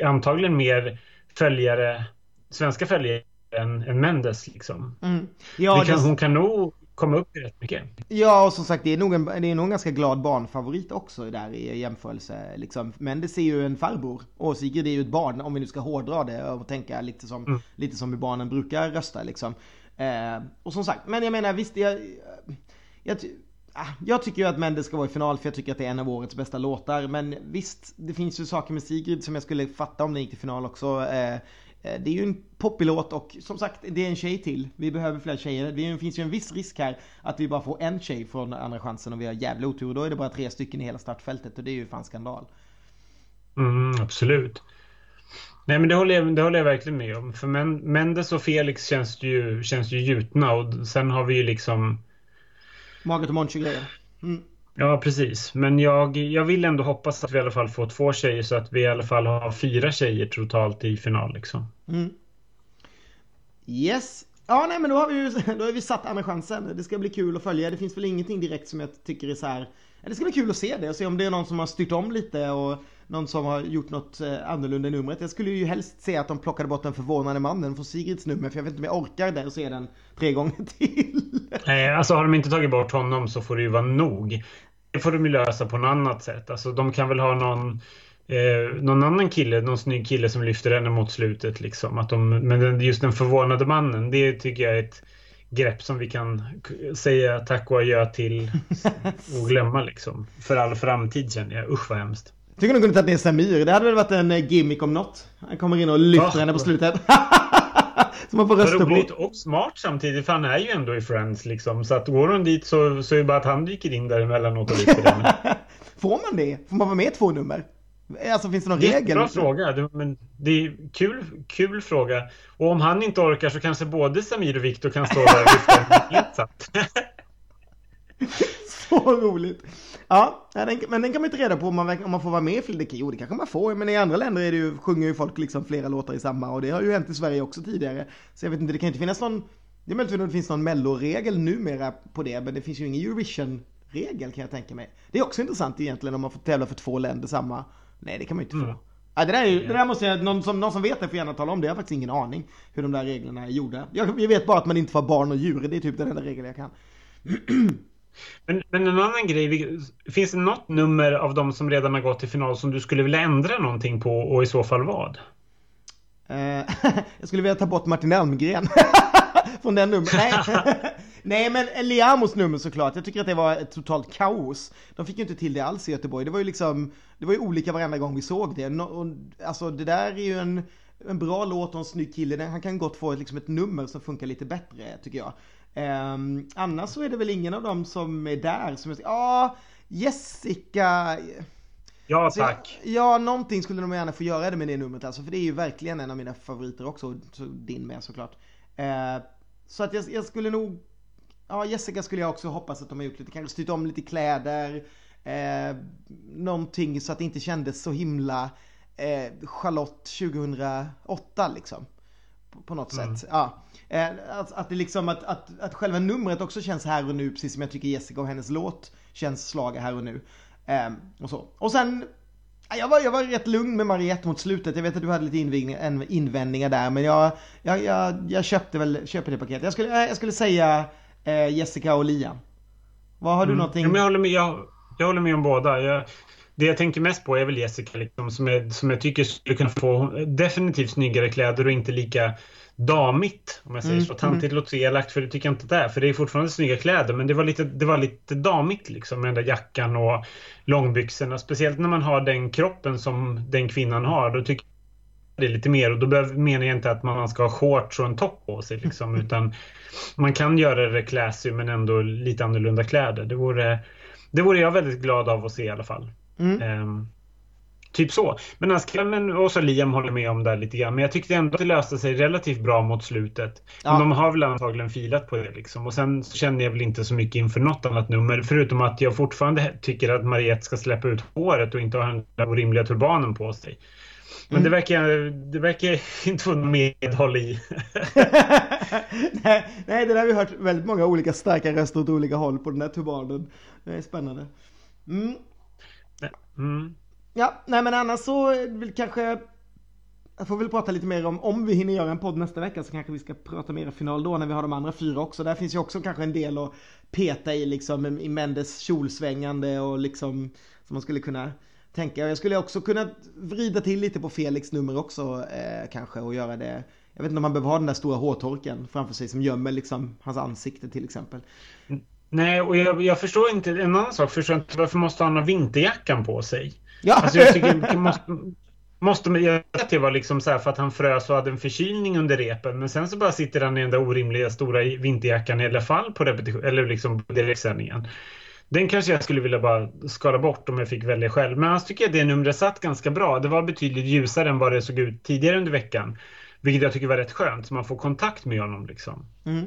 Antagligen mer följare, svenska följare än, än Mendes liksom. Mm. Ja, kan, det... Hon kan nog komma upp i rätt mycket. Ja, och som sagt det är nog en, det är nog en ganska glad barnfavorit också där i jämförelse. Liksom. Men det ser ju en farbror och Sigrid är ju ett barn om vi nu ska hårdra det och tänka lite som, mm. lite som hur barnen brukar rösta liksom. Eh, och som sagt, men jag menar visst, jag, jag, ah, jag tycker ju att Mendes ska vara i final för jag tycker att det är en av årets bästa låtar. Men visst, det finns ju saker med Sigrid som jag skulle fatta om den gick till final också. Eh, det är ju en poppilåt och som sagt det är en tjej till. Vi behöver fler tjejer. Det finns ju en viss risk här att vi bara får en tjej från andra chansen och vi har jävla otur. Då är det bara tre stycken i hela startfältet och det är ju fan skandal. Mm, absolut. Nej men det håller, jag, det håller jag verkligen med om. För Mendes och Felix känns ju, känns ju gjutna och sen har vi ju liksom... Maget och Monchi-grejen. Mm. Ja, precis. Men jag, jag vill ändå hoppas att vi i alla fall får två tjejer så att vi i alla fall har fyra tjejer totalt i final. Liksom. Mm. Yes. Ja, nej, men då har vi ju då har vi satt andra chansen. Det ska bli kul att följa. Det finns väl ingenting direkt som jag tycker är så här. Det ska bli kul att se det och se om det är någon som har styrt om lite och någon som har gjort något eh, annorlunda i numret. Jag skulle ju helst se att de plockade bort den förvånade mannen från Sigrids nummer för jag vet inte om jag orkar där och se den tre gånger till. Nej, alltså har de inte tagit bort honom så får det ju vara nog det får de ju lösa på något annat sätt. Alltså de kan väl ha någon eh, någon annan kille, någon snygg kille som lyfter henne mot slutet liksom. Att de, men just den förvånade mannen, det tycker jag är ett grepp som vi kan säga tack och adjö till och glömma liksom. För all framtid känner jag. Usch vad hemskt. Tycker du kunde tagit ner Samir? Det hade väl varit en eh, gimmick om något. Han kommer in och lyfter ja. henne på slutet. Som man får rösta Roligt på. och smart samtidigt, för han är ju ändå i Friends liksom. Så att går hon dit så, så är det bara att han dyker in där emellanåt och lyfter den. Får man det? Får man vara med två nummer? Alltså finns det någon det regel? Bra fråga, men det är kul, kul fråga. Och om han inte orkar så kanske både Samir och Viktor kan stå där och lyfta Så roligt! Ja, men den kan man inte reda på om man, om man får vara med i fler. Jo, det kanske man får, men i andra länder är det ju, sjunger ju folk liksom flera låtar i samma och det har ju hänt i Sverige också tidigare. Så jag vet inte, det kan inte finnas någon, det är möjligt att det finns någon melloregel numera på det, men det finns ju ingen Eurovision-regel kan jag tänka mig. Det är också intressant egentligen om man får tävla för två länder samma. Nej, det kan man ju inte få. Mm. Ja, det, där är det där måste jag, någon som, någon som vet det får gärna tala om det. Jag har faktiskt ingen aning hur de där reglerna är gjorda. Jag, jag vet bara att man inte får barn och djur. Det är typ den enda regeln jag kan. Men, men en annan grej, finns det något nummer av de som redan har gått till final som du skulle vilja ändra någonting på och i så fall vad? Eh, jag skulle vilja ta bort Martin Elmgren från den numret. Nej. Nej men Liamos nummer såklart, jag tycker att det var ett totalt kaos. De fick ju inte till det alls i Göteborg. Det var ju liksom, det var ju olika varenda gång vi såg det. alltså det där är ju en, en bra låt och en snygg kille. Han kan gott få liksom ett nummer som funkar lite bättre tycker jag. Um, annars så är det väl ingen av dem som är där som är ja, Jessica. Ja tack. Ja, någonting skulle de gärna få göra det med det numret alltså. För det är ju verkligen en av mina favoriter också. Så din med såklart. Uh, så att jag, jag, skulle nog, ja Jessica skulle jag också hoppas att de har gjort lite, kanske styrt om lite kläder. Eh, någonting så att det inte kändes så himla eh, Charlotte 2008 liksom. På, något mm. sätt. Ja. Eh, att, att, det liksom, att, att, att själva numret också känns här och nu, precis som jag tycker Jessica och hennes låt känns slaga här och nu. Eh, och så. Och sen, jag var, jag var rätt lugn med Mariette mot slutet. Jag vet att du hade lite invändningar där, men jag, jag, jag, jag köpte väl, köpte det paketet. Jag skulle, jag skulle säga eh, Jessica och Liam. Vad har du mm. någonting? Ja, jag, håller med, jag, jag håller med om båda. Jag, det jag tänker mest på är väl Jessica liksom, som, jag, som jag tycker skulle kunna få definitivt snyggare kläder och inte lika damigt om jag säger mm, så. Tantigt mm. låter så elakt för det tycker jag inte det är. För det är fortfarande snygga kläder men det var lite, det var lite damigt liksom med den där jackan och långbyxorna. Speciellt när man har den kroppen som den kvinnan har. Då tycker jag det är lite mer och då behöver, menar jag inte att man ska ha shorts och en topp på sig liksom utan man kan göra det classy men ändå lite annorlunda kläder. Det vore, det vore jag väldigt glad av att se i alla fall. Mm. Um, Typ så. Men Askelmen och så Liam håller med om det lite grann. Men jag tyckte ändå att det löste sig relativt bra mot slutet. Ja. Men de har väl antagligen filat på det liksom. Och sen kände jag väl inte så mycket inför något annat nummer. Förutom att jag fortfarande tycker att Mariette ska släppa ut håret och inte ha den orimliga turbanen på sig. Men mm. det, verkar, det verkar inte få medhåll i. nej, nej, det där har vi hört väldigt många olika starka röster åt olika håll på den här turbanen. Det är spännande. Mm. Mm. Ja, nej men annars så vill kanske jag får väl prata lite mer om, om vi hinner göra en podd nästa vecka så kanske vi ska prata mer final då när vi har de andra fyra också. Där finns ju också kanske en del att peta i liksom i Mendes kjolsvängande och liksom som man skulle kunna tänka. Jag skulle också kunna vrida till lite på Felix nummer också eh, kanske och göra det. Jag vet inte om man behöver ha den där stora hårtorken framför sig som gömmer liksom hans ansikte till exempel. Nej, och jag, jag förstår inte, en annan sak, förstår inte varför måste han ha vinterjackan på sig? Ja. Alltså jag tycker, måste, måste jag att det var liksom så för att han frös och hade en förkylning under repen. Men sen så bara sitter han i den där orimliga stora vinterjackan i alla fall på repetition, eller liksom direktsändningen. Den kanske jag skulle vilja bara skala bort om jag fick välja själv. Men annars tycker jag att det numret satt ganska bra. Det var betydligt ljusare än vad det såg ut tidigare under veckan. Vilket jag tycker var rätt skönt, så man får kontakt med honom liksom. Mm.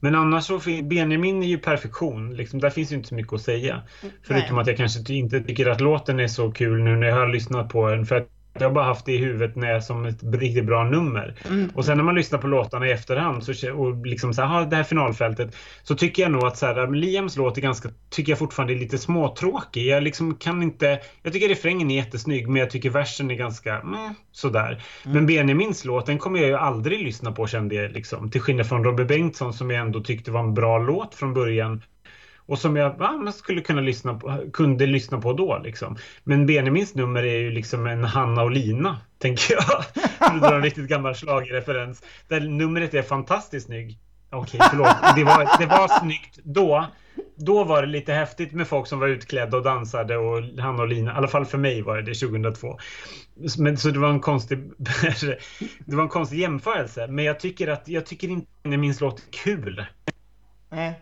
Men annars så, Benjamin är ju perfektion. Liksom, där finns ju inte så mycket att säga. Förutom Nej. att jag kanske inte tycker att låten är så kul nu när jag har lyssnat på den. För att jag har bara haft det i huvudet när jag, som ett riktigt bra nummer. Mm. Och sen när man lyssnar på låtarna i efterhand så, och liksom så här, det här finalfältet så tycker jag nog att så här, Liams låt är ganska, tycker jag fortfarande är lite småtråkig. Jag liksom kan inte, jag tycker refrängen är jättesnygg men jag tycker versen är ganska meh, sådär. Mm. Men Benjamins låt den kommer jag ju aldrig lyssna på kände jag liksom. Till skillnad från Robert Bengtsson som jag ändå tyckte var en bra låt från början. Och som jag ja, skulle kunna lyssna på, kunde lyssna på då. Liksom. Men Benjamins nummer är ju liksom en Hanna och Lina, tänker jag. För att dra en riktigt gammal slagreferens. Där numret är fantastiskt snygg. Okej, okay, förlåt. Det var, det var snyggt då. Då var det lite häftigt med folk som var utklädda och dansade och Hanna och Lina. I alla fall för mig var det det 2002. Men, så det var en konstig det var en konstig jämförelse. Men jag tycker att jag tycker inte Benjamins låt är kul. Nej.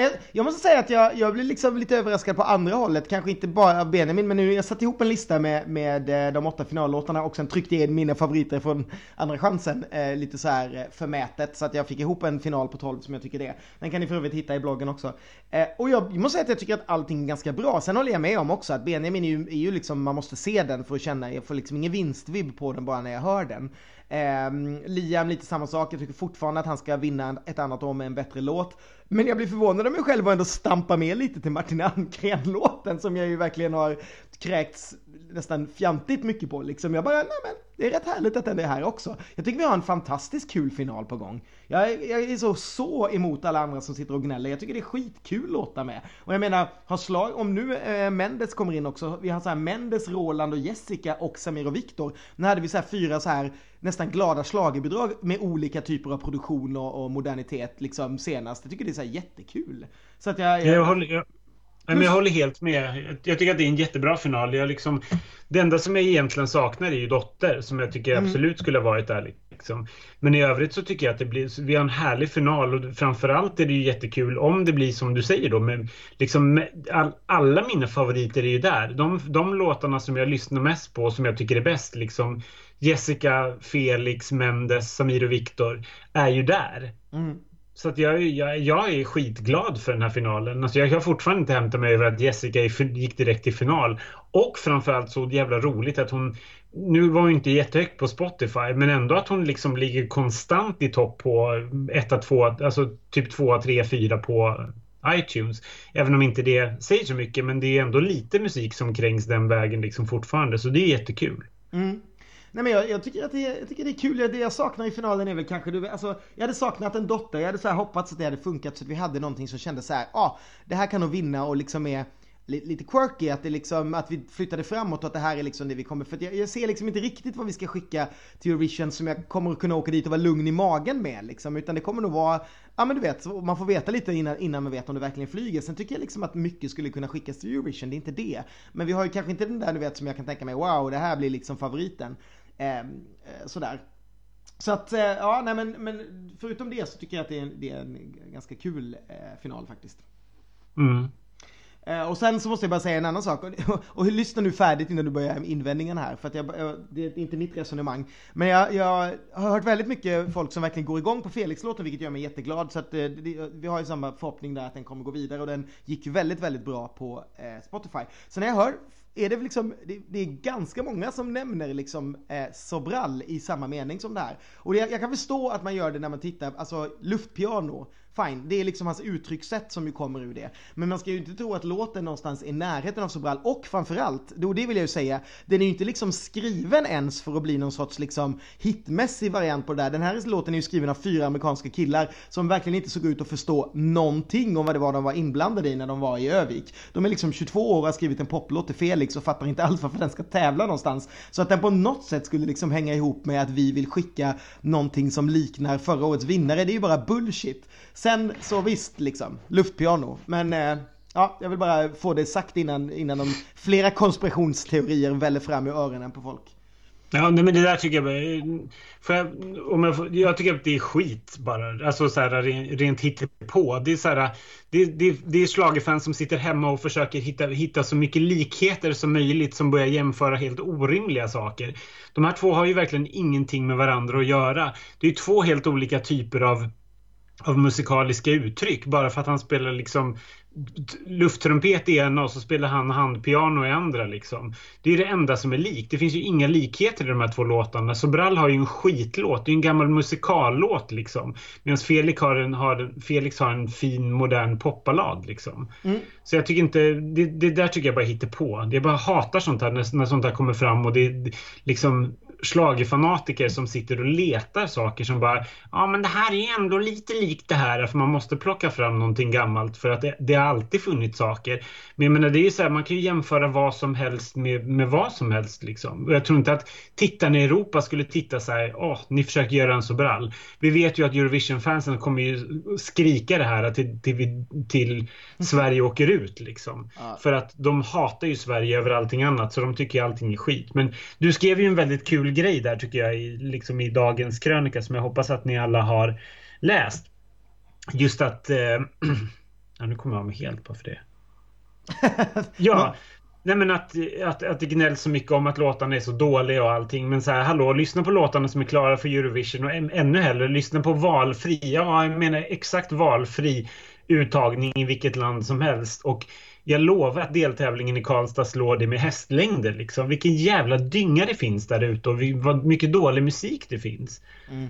Jag, jag måste säga att jag, jag blir liksom lite överraskad på andra hållet, kanske inte bara av Benjamin, men nu jag satt ihop en lista med, med eh, de åtta finallåtarna och sen tryckte jag in mina favoriter från andra chansen eh, lite så här eh, förmätet, så att jag fick ihop en final på 12 som jag tycker det är. Den kan ni för övrigt hitta i bloggen också. Eh, och jag, jag måste säga att jag tycker att allting är ganska bra. Sen håller jag med om också att Benjamin är ju, är ju liksom, man måste se den för att känna, jag får liksom ingen vinstvibb på den bara när jag hör den. Eh, Liam lite samma sak, jag tycker fortfarande att han ska vinna ett annat år med en bättre låt. Men jag blir förvånad av mig själv och ändå stampa med lite till Martin Almgren-låten som jag ju verkligen har kräkts nästan fjantigt mycket på liksom. Jag bara, nej men det är rätt härligt att den är här också. Jag tycker vi har en fantastiskt kul final på gång. Jag är, jag är så, så emot alla andra som sitter och gnäller. Jag tycker det är skitkul låtar med. Och jag menar, har slag, om nu eh, Mendes kommer in också, vi har så här Mendes, Roland och Jessica och Samir och Viktor. Nu hade vi så här fyra så här nästan glada slagerbidrag med olika typer av produktion och, och modernitet liksom senast. Jag tycker det är så här jättekul. Så att jag... jag... jag håller, jag... Men jag håller helt med. Jag tycker att det är en jättebra final. Jag liksom, det enda som jag egentligen saknar är ju Dotter som jag tycker mm. absolut skulle ha varit där. Liksom. Men i övrigt så tycker jag att det blir, vi har en härlig final och framförallt är det ju jättekul om det blir som du säger då. Men liksom, all, alla mina favoriter är ju där. De, de låtarna som jag lyssnar mest på som jag tycker är bäst, liksom Jessica, Felix, Mendes, Samir och Viktor är ju där. Mm. Så att jag, jag, jag, är skitglad för den här finalen. Alltså jag har fortfarande inte hämtat mig över att Jessica gick direkt till final. Och framförallt så jävla roligt att hon nu var hon inte jättehögt på Spotify men ändå att hon liksom ligger konstant i topp på 1, 2, alltså typ 2, 3, 4 på iTunes. Även om inte det säger så mycket men det är ändå lite musik som krängs den vägen liksom fortfarande så det är jättekul. Mm. Nej men jag, jag, tycker att det, jag tycker det är kul. Det jag saknar i finalen är väl kanske du, alltså jag hade saknat en dotter. Jag hade så hoppats att det hade funkat så att vi hade någonting som kändes så här, ja, ah, det här kan nog vinna och liksom är lite quirky, att, det liksom, att vi flyttade framåt och att det här är liksom det vi kommer, för jag, jag, ser liksom inte riktigt vad vi ska skicka till Eurovision som jag kommer att kunna åka dit och vara lugn i magen med liksom, utan det kommer nog vara, ja men du vet, man får veta lite innan, innan man vet om det verkligen flyger. Sen tycker jag liksom att mycket skulle kunna skickas till Eurovision, det är inte det. Men vi har ju kanske inte den där du vet som jag kan tänka mig, wow, det här blir liksom favoriten. Ehm, eh, sådär. Så att, eh, ja, nej men, men förutom det så tycker jag att det är en, det är en ganska kul eh, final faktiskt. Mm. Eh, och sen så måste jag bara säga en annan sak. Och, och, och lyssna nu färdigt innan du börjar invändningen här. För att jag, det är inte mitt resonemang. Men jag, jag, har hört väldigt mycket folk som verkligen går igång på Felix-låten, vilket gör mig jätteglad. Så att eh, det, vi har ju samma förhoppning där att den kommer gå vidare. Och den gick väldigt, väldigt bra på eh, Spotify. Så när jag hör är det liksom, det, det, är ganska många som nämner liksom eh, Sobral i samma mening som det här. Och det, jag kan förstå att man gör det när man tittar, alltså luftpiano Fine, det är liksom hans uttryckssätt som ju kommer ur det. Men man ska ju inte tro att låten någonstans är i närheten av Sobral. Och framförallt, då det vill jag ju säga, den är ju inte liksom skriven ens för att bli någon sorts liksom hitmässig variant på det där. Den här låten är ju skriven av fyra amerikanska killar som verkligen inte såg ut att förstå någonting om vad det var de var inblandade i när de var i Övik. De är liksom 22 år och har skrivit en poplåt till Felix och fattar inte alls varför den ska tävla någonstans. Så att den på något sätt skulle liksom hänga ihop med att vi vill skicka någonting som liknar förra årets vinnare, det är ju bara bullshit. Sen Sen så visst liksom, luftpiano. Men eh, ja, jag vill bara få det sagt innan, innan de flera konspirationsteorier väller fram i öronen på folk. Ja, nej, men det där tycker jag... För jag, om jag, får, jag tycker att det är skit bara. Alltså så här, rent hittepå. Det är så här, det, det, det är slagerfans som sitter hemma och försöker hitta, hitta så mycket likheter som möjligt som börjar jämföra helt orimliga saker. De här två har ju verkligen ingenting med varandra att göra. Det är två helt olika typer av av musikaliska uttryck bara för att han spelar liksom lufttrumpet i ena och så spelar han handpiano i andra liksom. Det är det enda som är likt. Det finns ju inga likheter i de här två låtarna. Sobral har ju en skitlåt. Det är en gammal musikallåt liksom. Medan Felix har en, har, Felix har en fin modern popballad liksom. Mm. Så jag tycker inte, det, det där tycker jag bara hittar på. Jag bara hatar sånt här när, när sånt här kommer fram och det liksom slagerfanatiker som sitter och letar saker som bara ja men det här är ändå lite likt det här för man måste plocka fram någonting gammalt för att det, det har alltid funnits saker. Men jag menar det är ju så här, man kan ju jämföra vad som helst med, med vad som helst liksom. Och jag tror inte att tittarna i Europa skulle titta så här, åh, ni försöker göra en så brall. Vi vet ju att Eurovision-fansen kommer ju skrika det här till, till, till Sverige åker ut liksom. Ja. För att de hatar ju Sverige över allting annat så de tycker allting är skit. Men du skrev ju en väldigt kul kul grej där tycker jag i, liksom i dagens krönika som jag hoppas att ni alla har läst. Just att... Eh, ja, nu kommer jag mig helt på för det. ja, nej men att, att, att det gnälls så mycket om att låtarna är så dåliga och allting. Men så här, hallå, lyssna på låtarna som är klara för Eurovision och ännu hellre lyssna på valfri, ja jag menar exakt valfri uttagning i vilket land som helst. Och jag lovar att deltävlingen i Karlstad slår det med hästlängder. Liksom. Vilken jävla dynga det finns där ute och vad mycket dålig musik det finns. Mm.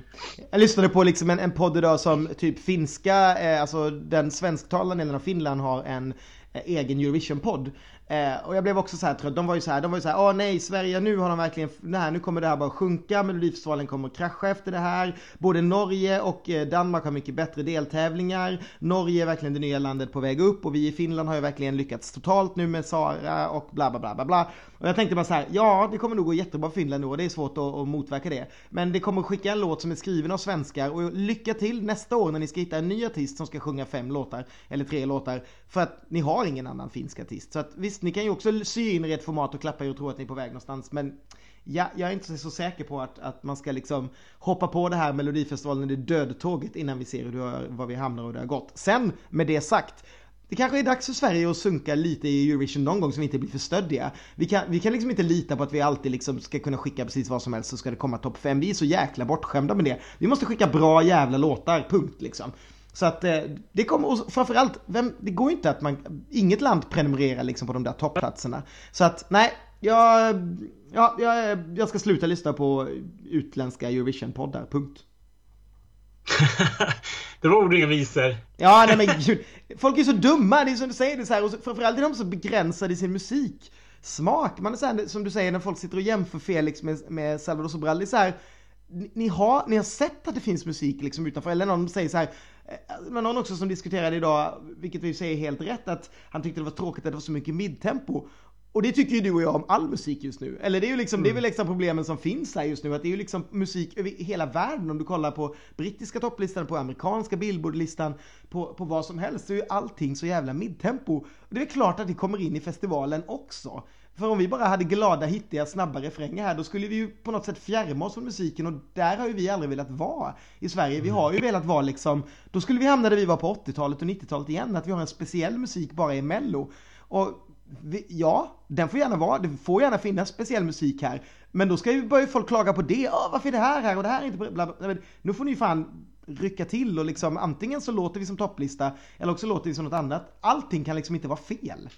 Jag lyssnade på liksom en, en podd idag som typ finska, eh, alltså den svensktalande delen av Finland har en eh, egen Eurovision-podd. Eh, och jag blev också så här trött. De var ju så här, de var ju så här, åh nej, Sverige, nu har de verkligen, nej, nu kommer det här bara sjunka, Melodifestivalen kommer krascha efter det här. Både Norge och eh, Danmark har mycket bättre deltävlingar. Norge är verkligen det nya landet på väg upp och vi i Finland har ju verkligen lyckats totalt nu med Sara och bla bla bla bla bla. Och jag tänkte bara så här, ja, det kommer nog gå jättebra för Finland nu och det är svårt att, att motverka det. Men det kommer skicka en låt som är skriven av svenskar och lycka till nästa år när ni ska hitta en ny artist som ska sjunga fem låtar, eller tre låtar, för att ni har ingen annan finsk artist. Så att visst, ni kan ju också sy in i ett format och klappa er och tro att ni är på väg någonstans, men jag, jag är inte så säker på att, att man ska liksom hoppa på det här Melodifestivalen, det dödtåget innan vi ser hur har, var vi hamnar och det har gått. Sen, med det sagt, det kanske är dags för Sverige att sunka lite i Eurovision någon gång så vi inte blir för stöddiga. Vi kan, vi kan liksom inte lita på att vi alltid liksom ska kunna skicka precis vad som helst så ska det komma topp 5. Vi är så jäkla bortskämda med det. Vi måste skicka bra jävla låtar, punkt liksom. Så att eh, det kommer, och framförallt, vem, det går ju inte att man, inget land prenumererar liksom på de där toppplatserna. Så att nej, jag, ja, jag, jag ska sluta lyssna på utländska Eurovision-poddar, punkt. det var ord inga visor. Ja, nej men gud. Folk är så dumma, det är som du säger, det så här, och framförallt är de så begränsade i sin musik. Smak, man är så här, som du säger när folk sitter och jämför Felix med, med Salvador Sobral, det är så här, ni har, ni har sett att det finns musik liksom utanför, eller någon säger så här, men någon också som diskuterade idag, vilket vi säger helt rätt, att han tyckte det var tråkigt att det var så mycket midtempo. Och det tycker ju du och jag om all musik just nu. Eller det är ju liksom, mm. det är väl liksom problemen som finns här just nu. Att det är ju liksom musik över hela världen. Om du kollar på brittiska topplistan, på amerikanska billboardlistan, på, på vad som helst. Så är ju allting så jävla midtempo. Och det är klart att det kommer in i festivalen också. För om vi bara hade glada, hittiga, snabba refränger här, då skulle vi ju på något sätt fjärma oss från musiken och där har ju vi aldrig velat vara i Sverige. Vi har ju velat vara liksom, då skulle vi hamna där vi var på 80-talet och 90-talet igen, att vi har en speciell musik bara i mello. Och ja, den får gärna vara, det får gärna finnas speciell musik här. Men då ska ju börja folk klaga på det, Åh, varför är det här här och det här är inte bla, bla. Nu får ni fan rycka till och liksom antingen så låter vi som topplista eller också låter vi som något annat. Allting kan liksom inte vara fel.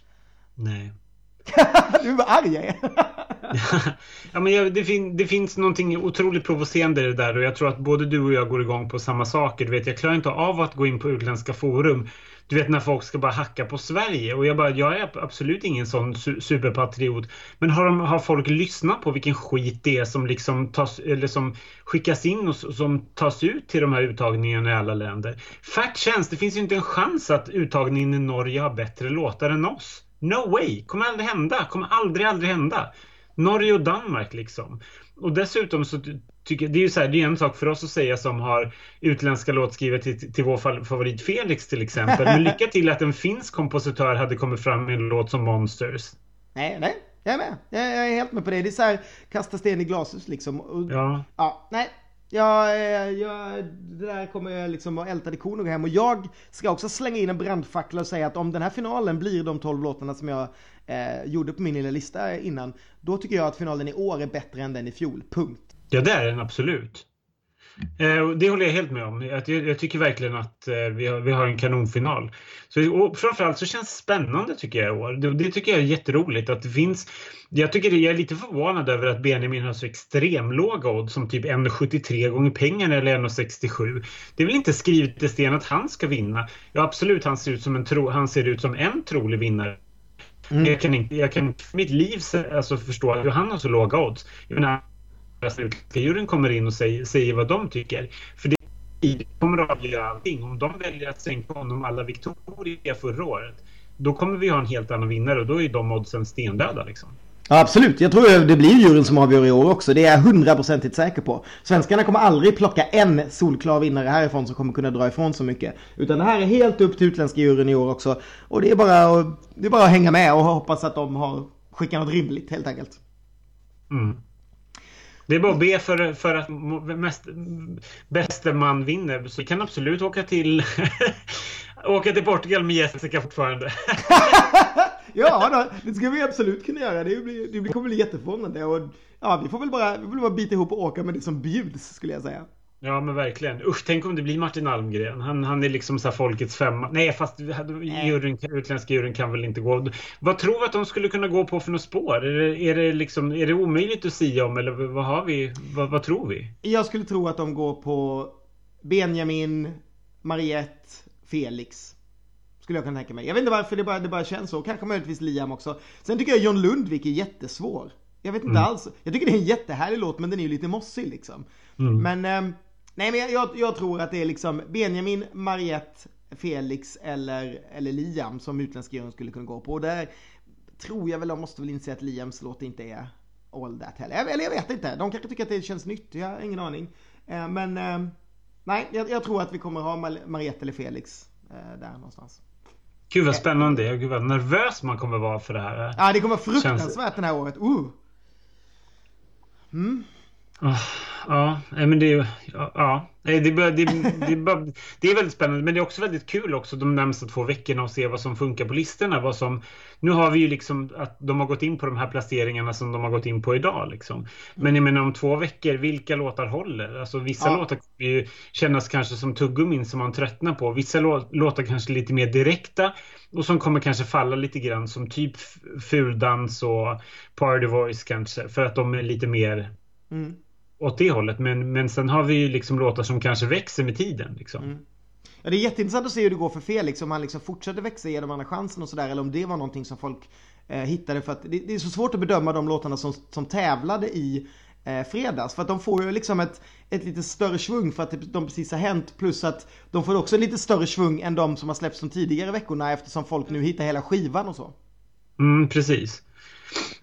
Nej. du var arg jag är. ja, men jag, det, fin det, finns någonting otroligt provocerande i det där och jag tror att både du och jag går igång på samma saker. Du vet, jag klarar inte av att gå in på utländska forum du vet när folk ska bara hacka på Sverige och jag bara, jag är absolut ingen sån su superpatriot. Men har, de, har folk lyssnat på vilken skit det är som liksom tas, eller som skickas in och som tas ut till de här uttagningarna i alla länder? Fact chance, det finns ju inte en chans att uttagningen i Norge har bättre låtar än oss. No way! Kommer aldrig hända. Kommer aldrig, aldrig hända. Norge och Danmark liksom. Och dessutom så tycker det är ju så här, det är en sak för oss att säga som har utländska låtskrivare till, till vår favorit Felix till exempel. Men lycka till att en finsk kompositör hade kommit fram med en låt som Monsters. Nej, nej, jag är med. Jag, jag är helt med på det. Det är så här, kasta sten i glashus liksom. Och, ja. Ja, nej. Ja, eh, ja, det där kommer jag liksom att älta korn och gå hem och jag ska också slänga in en brandfackla och säga att om den här finalen blir de 12 låtarna som jag eh, gjorde på min lilla lista innan, då tycker jag att finalen i år är bättre än den i fjol. Punkt. Ja, det är den absolut. Eh, det håller jag helt med om. Jag, tycker verkligen att eh, vi, har, en kanonfinal. Så, och framförallt så känns det spännande tycker jag i år. Det, tycker jag är jätteroligt att det finns. Jag tycker jag är lite förvånad över att Benjamin har så extrem låga odds som typ 1,73 gånger pengarna eller 1,67. Det är väl inte skrivet i sten att han ska vinna. Ja absolut, han ser ut som en, tro, han ser ut som en trolig vinnare. Mm. Jag kan inte, jag kan för mitt liv alltså, förstå att han har så låga odds. Jag menar, utländska juryn kommer in och säger, säger vad de tycker. För det kommer att avgöra allting. Om de väljer att sänka honom alla Victoria förra året, då kommer vi ha en helt annan vinnare och då är de oddsen stendöda liksom. Ja, absolut, jag tror det blir juryn som avgör i år också. Det är jag hundraprocentigt säker på. Svenskarna kommer aldrig plocka en solklar vinnare härifrån som kommer kunna dra ifrån så mycket. Utan det här är helt upp till utländska juryn i år också. Och det är bara det är bara att hänga med och hoppas att de har skickat något rimligt helt enkelt. Mm. Det är bara att be för, för att mest, bäste man vinner. Så vi kan absolut åka till åka till Portugal med Jessica fortfarande. ja, det ska vi absolut kunna göra. Det, blir, det kommer bli jätteförvånande. Och, ja, vi får väl bara, vi får bara bita ihop och åka med det som bjuds skulle jag säga. Ja men verkligen. Usch, tänk om det blir Martin Almgren. Han, han är liksom så folkets femma. Nej, fast juryn, utländska juryn kan väl inte gå. Vad tror vi att de skulle kunna gå på för något spår? Är det, är det, liksom, är det omöjligt att sia om eller vad har vi? Vad, vad tror vi? Jag skulle tro att de går på Benjamin, Mariette, Felix. Skulle jag kunna tänka mig. Jag vet inte varför det bara, det bara känns så. Kanske möjligtvis Liam också. Sen tycker jag John Lundvik är jättesvår. Jag vet inte mm. alls. Jag tycker det är en jättehärlig låt men den är ju lite mossig liksom. Mm. Men, eh, nej men jag, jag, tror att det är liksom Benjamin, Mariette, Felix eller, eller Liam som utländsk juryn skulle kunna gå på. Och där tror jag väl, de måste väl inse att Liams låt inte är all that heller. Eller jag vet inte. De kanske tycker att det känns nytt. Jag har ingen aning. Eh, men eh, nej, jag, jag, tror att vi kommer ha Mariette eller Felix eh, där någonstans. Gud vad spännande. Gud vad nervös man kommer vara för det här. Ja, det kommer vara fruktansvärt Känns... det här året. Uh. Mm. Oh, ja, men det är ja, ja. Det, det, det, det, är väldigt spännande men det är också väldigt kul också de närmaste två veckorna att se vad som funkar på listorna. Vad som, nu har vi ju liksom att de har gått in på de här placeringarna som de har gått in på idag. Liksom. Men jag menar om två veckor, vilka låtar håller? Alltså vissa ja. låtar kan ju kännas kanske som tuggummin som man tröttnar på. Vissa låtar kanske lite mer direkta och som kommer kanske falla lite grann som typ fuldans och party voice kanske för att de är lite mer mm. Åt det hållet. Men, men sen har vi ju liksom låtar som kanske växer med tiden. Liksom. Mm. Ja, det är jätteintressant att se hur det går för Felix, om han liksom fortsätter växa genom andra chansen och sådär, eller om det var någonting som folk eh, hittade. För att det, det, är så svårt att bedöma de låtarna som, som tävlade i eh, fredags. För att de får ju liksom ett, ett lite större svung för att de precis har hänt. Plus att de får också lite större svung än de som har släppts de tidigare veckorna eftersom folk nu hittar hela skivan och så. Mm, precis.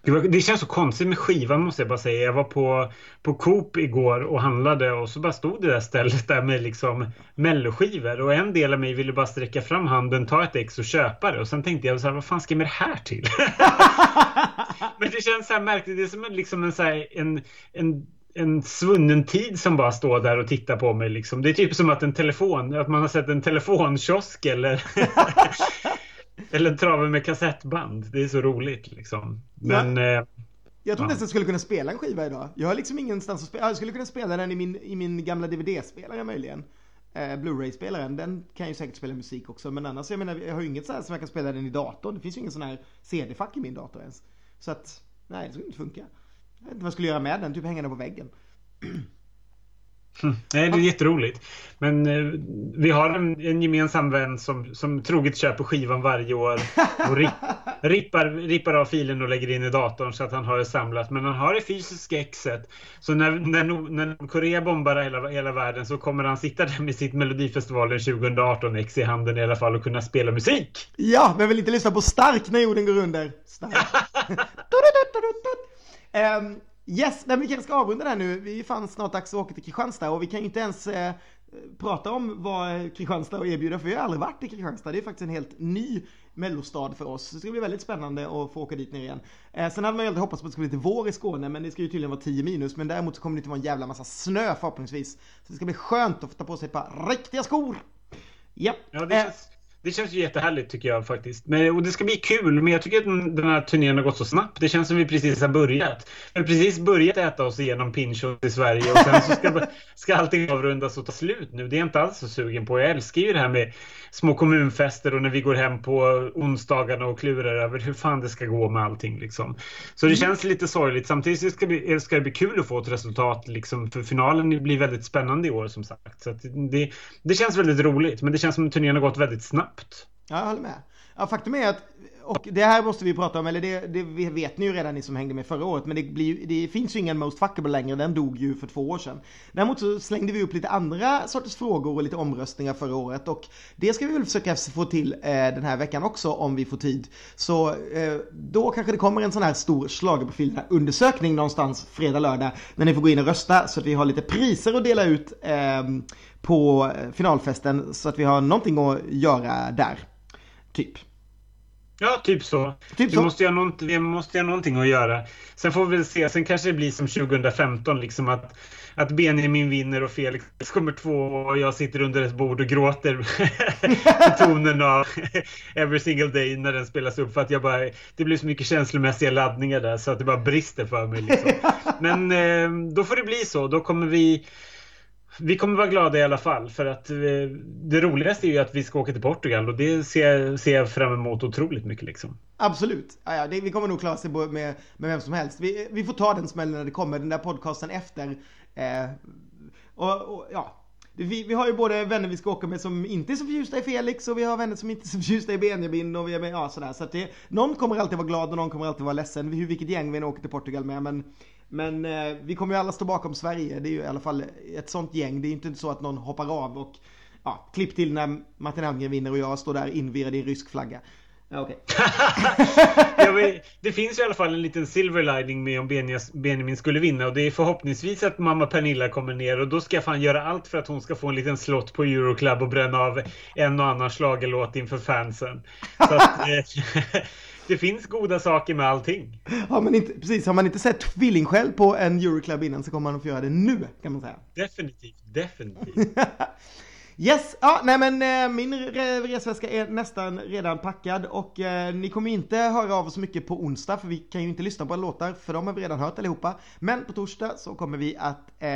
Det, var, det, känns så konstigt med skivan måste jag bara säga. Jag var på, på Coop igår och handlade och så bara stod det där stället där med liksom melloskivor och en del av mig ville bara sträcka fram handen, ta ett ex och köpa det och sen tänkte jag så här, vad fan ska jag med det här till? Men det känns så här märkligt. Det är som en, liksom en, så här, en, en en svunnen tid som bara står där och tittar på mig. Liksom. Det är typ som att en telefon, att man har sett en telefonkiosk eller Eller trava med kassettband. Det är så roligt liksom. Men... Ja. Eh, jag trodde ja. att jag skulle kunna spela en skiva idag. Jag har liksom ingenstans att spela. Jag skulle kunna spela den i min, i min gamla DVD-spelare möjligen. Eh, Blu-ray-spelaren, den kan ju säkert spela musik också. Men annars, jag menar, jag har ju inget så här som jag kan spela den i datorn. Det finns ju ingen sån här CD-fack i min dator ens. Så att, nej, det skulle inte funka. Jag vet inte vad jag skulle göra med den, typ hänga den på väggen. Mm. Nej, det är jätteroligt. Men eh, vi har en, en, gemensam vän som, som troget köper skivan varje år och rip, rippar, rippar av filen och lägger in i datorn så att han har det samlat. Men han har det fysiska exet. Så när, när, när Korea bombar hela, hela världen så kommer han sitta där med sitt Melodifestivalen 2018 ex i handen i alla fall och kunna spela musik. Ja, men vill inte lyssna på Stark när jorden går under. Stark. um, Yes, nej, vi kanske ska avrunda det här nu. Vi är fan snart dags att åka till Kristianstad och vi kan ju inte ens eh, prata om vad Kristianstad har erbjuda för vi har aldrig varit i Kristianstad. Det är faktiskt en helt ny mellostad för oss. Det ska bli väldigt spännande att få åka dit ner igen. Eh, sen hade man ju aldrig hoppats på att det skulle bli lite vår i Skåne, men det ska ju tydligen vara 10 minus. Men däremot så kommer det inte vara en jävla massa snö förhoppningsvis. Så det ska bli skönt att få ta på sig ett par riktiga skor. Ja, ja det känns... Det känns ju jättehärligt tycker jag faktiskt. Men, och det ska bli kul, men jag tycker att den här turnén har gått så snabbt. Det känns som vi precis har börjat. Vi har precis börjat äta oss igenom pinchos i Sverige och sen så ska, ska allting avrundas och ta slut nu. Det är jag inte alls så sugen på. Jag älskar ju det här med små kommunfester och när vi går hem på onsdagarna och klurar över hur fan det ska gå med allting. Liksom. Så det mm. känns lite sorgligt. Samtidigt ska det, bli, ska det bli kul att få ett resultat. Liksom, för finalen blir väldigt spännande i år som sagt. Så det, det känns väldigt roligt. Men det känns som att turnén har gått väldigt snabbt. Ja, jag håller med. Ja, faktum är att och det här måste vi prata om, eller det, det vet ni ju redan ni som hängde med förra året, men det, blir, det finns ju ingen Most Fuckable längre, den dog ju för två år sedan. Däremot så slängde vi upp lite andra sorters frågor och lite omröstningar förra året och det ska vi väl försöka få till eh, den här veckan också om vi får tid. Så eh, då kanske det kommer en sån här stor schlagerprofilerna-undersökning någonstans fredag, lördag, när ni får gå in och rösta så att vi har lite priser att dela ut eh, på finalfesten så att vi har någonting att göra där. Typ. Ja, typ så. Typ vi, Måste göra vi måste göra någonting att göra. Sen får vi väl se. Sen kanske det blir som 2015, liksom att, att Benjamin vinner och Felix kommer två och jag sitter under ett bord och gråter på tonen av Every single day när den spelas upp. För att jag bara, det blir så mycket känslomässiga laddningar där så att det bara brister för mig. Liksom. Men eh, då får det bli så. Då kommer vi vi kommer vara glada i alla fall för att eh, det roligaste är ju att vi ska åka till Portugal och det ser, ser jag fram emot otroligt mycket liksom. Absolut. Ja, ja, det, vi kommer nog klara oss med, med vem som helst. Vi, vi får ta den smällen när det kommer, den där podcasten efter. Eh, och, och, ja, vi, vi har ju både vänner vi ska åka med som inte är så förtjusta i Felix och vi har vänner som inte är så förtjusta i Benjamin och vi är med, ja sådär. Så att det, någon kommer alltid vara glad och någon kommer alltid vara ledsen, vilket gäng vi än åker till Portugal med. Men, men eh, vi kommer ju alla stå bakom Sverige, det är ju i alla fall ett sånt gäng. Det är ju inte så att någon hoppar av och ja, klipp till när Martin Almgren vinner och jag står där invirad i en rysk flagga. Ja, okay. det finns ju i alla fall en liten silver lining med om Benjamin skulle vinna och det är förhoppningsvis att mamma Pernilla kommer ner och då ska jag fan göra allt för att hon ska få en liten slott på Euroclub och bränna av en och annan slagelåt inför fansen. Så att, eh, det finns goda saker med allting. Har man inte, precis, har man inte sett tvillingskäll på en Euroclub innan så kommer man att få göra det nu kan man säga. Definitivt, definitivt. Yes, ja nej men eh, min resväska är nästan redan packad och eh, ni kommer inte höra av oss mycket på onsdag för vi kan ju inte lyssna på låtar för de har vi redan hört allihopa. Men på torsdag så kommer vi att eh,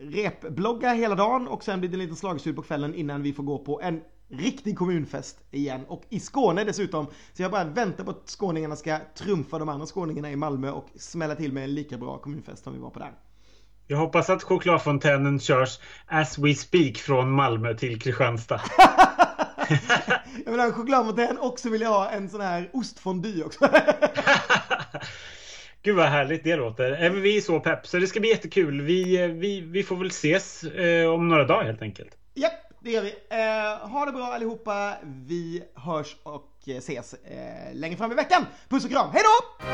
repblogga hela dagen och sen blir det en liten slagstud på kvällen innan vi får gå på en riktig kommunfest igen och i Skåne dessutom. Så jag bara väntar på att skåningarna ska trumfa de andra skåningarna i Malmö och smälla till med en lika bra kommunfest som vi var på där. Jag hoppas att chokladfontänen körs as we speak från Malmö till Kristianstad. jag vill ha en chokladfontän och så vill jag ha en sån här ostfondy också. Gud vad härligt det låter. Vi är så pepp så det ska bli jättekul. Vi, vi, vi får väl ses eh, om några dagar helt enkelt. Japp, det gör vi. Eh, ha det bra allihopa. Vi hörs och ses eh, längre fram i veckan. Puss och kram. Hej då!